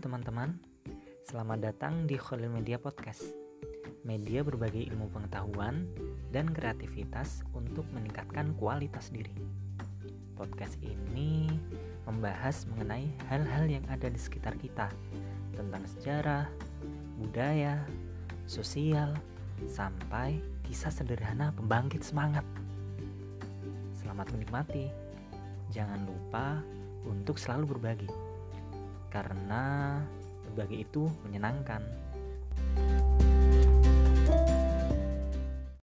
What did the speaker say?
teman-teman, selamat datang di Khalil Media Podcast. Media berbagi ilmu pengetahuan dan kreativitas untuk meningkatkan kualitas diri. Podcast ini membahas mengenai hal-hal yang ada di sekitar kita Tentang sejarah, budaya, sosial, sampai kisah sederhana pembangkit semangat. Selamat menikmati. Jangan lupa untuk selalu berbagi karena berbagi itu menyenangkan.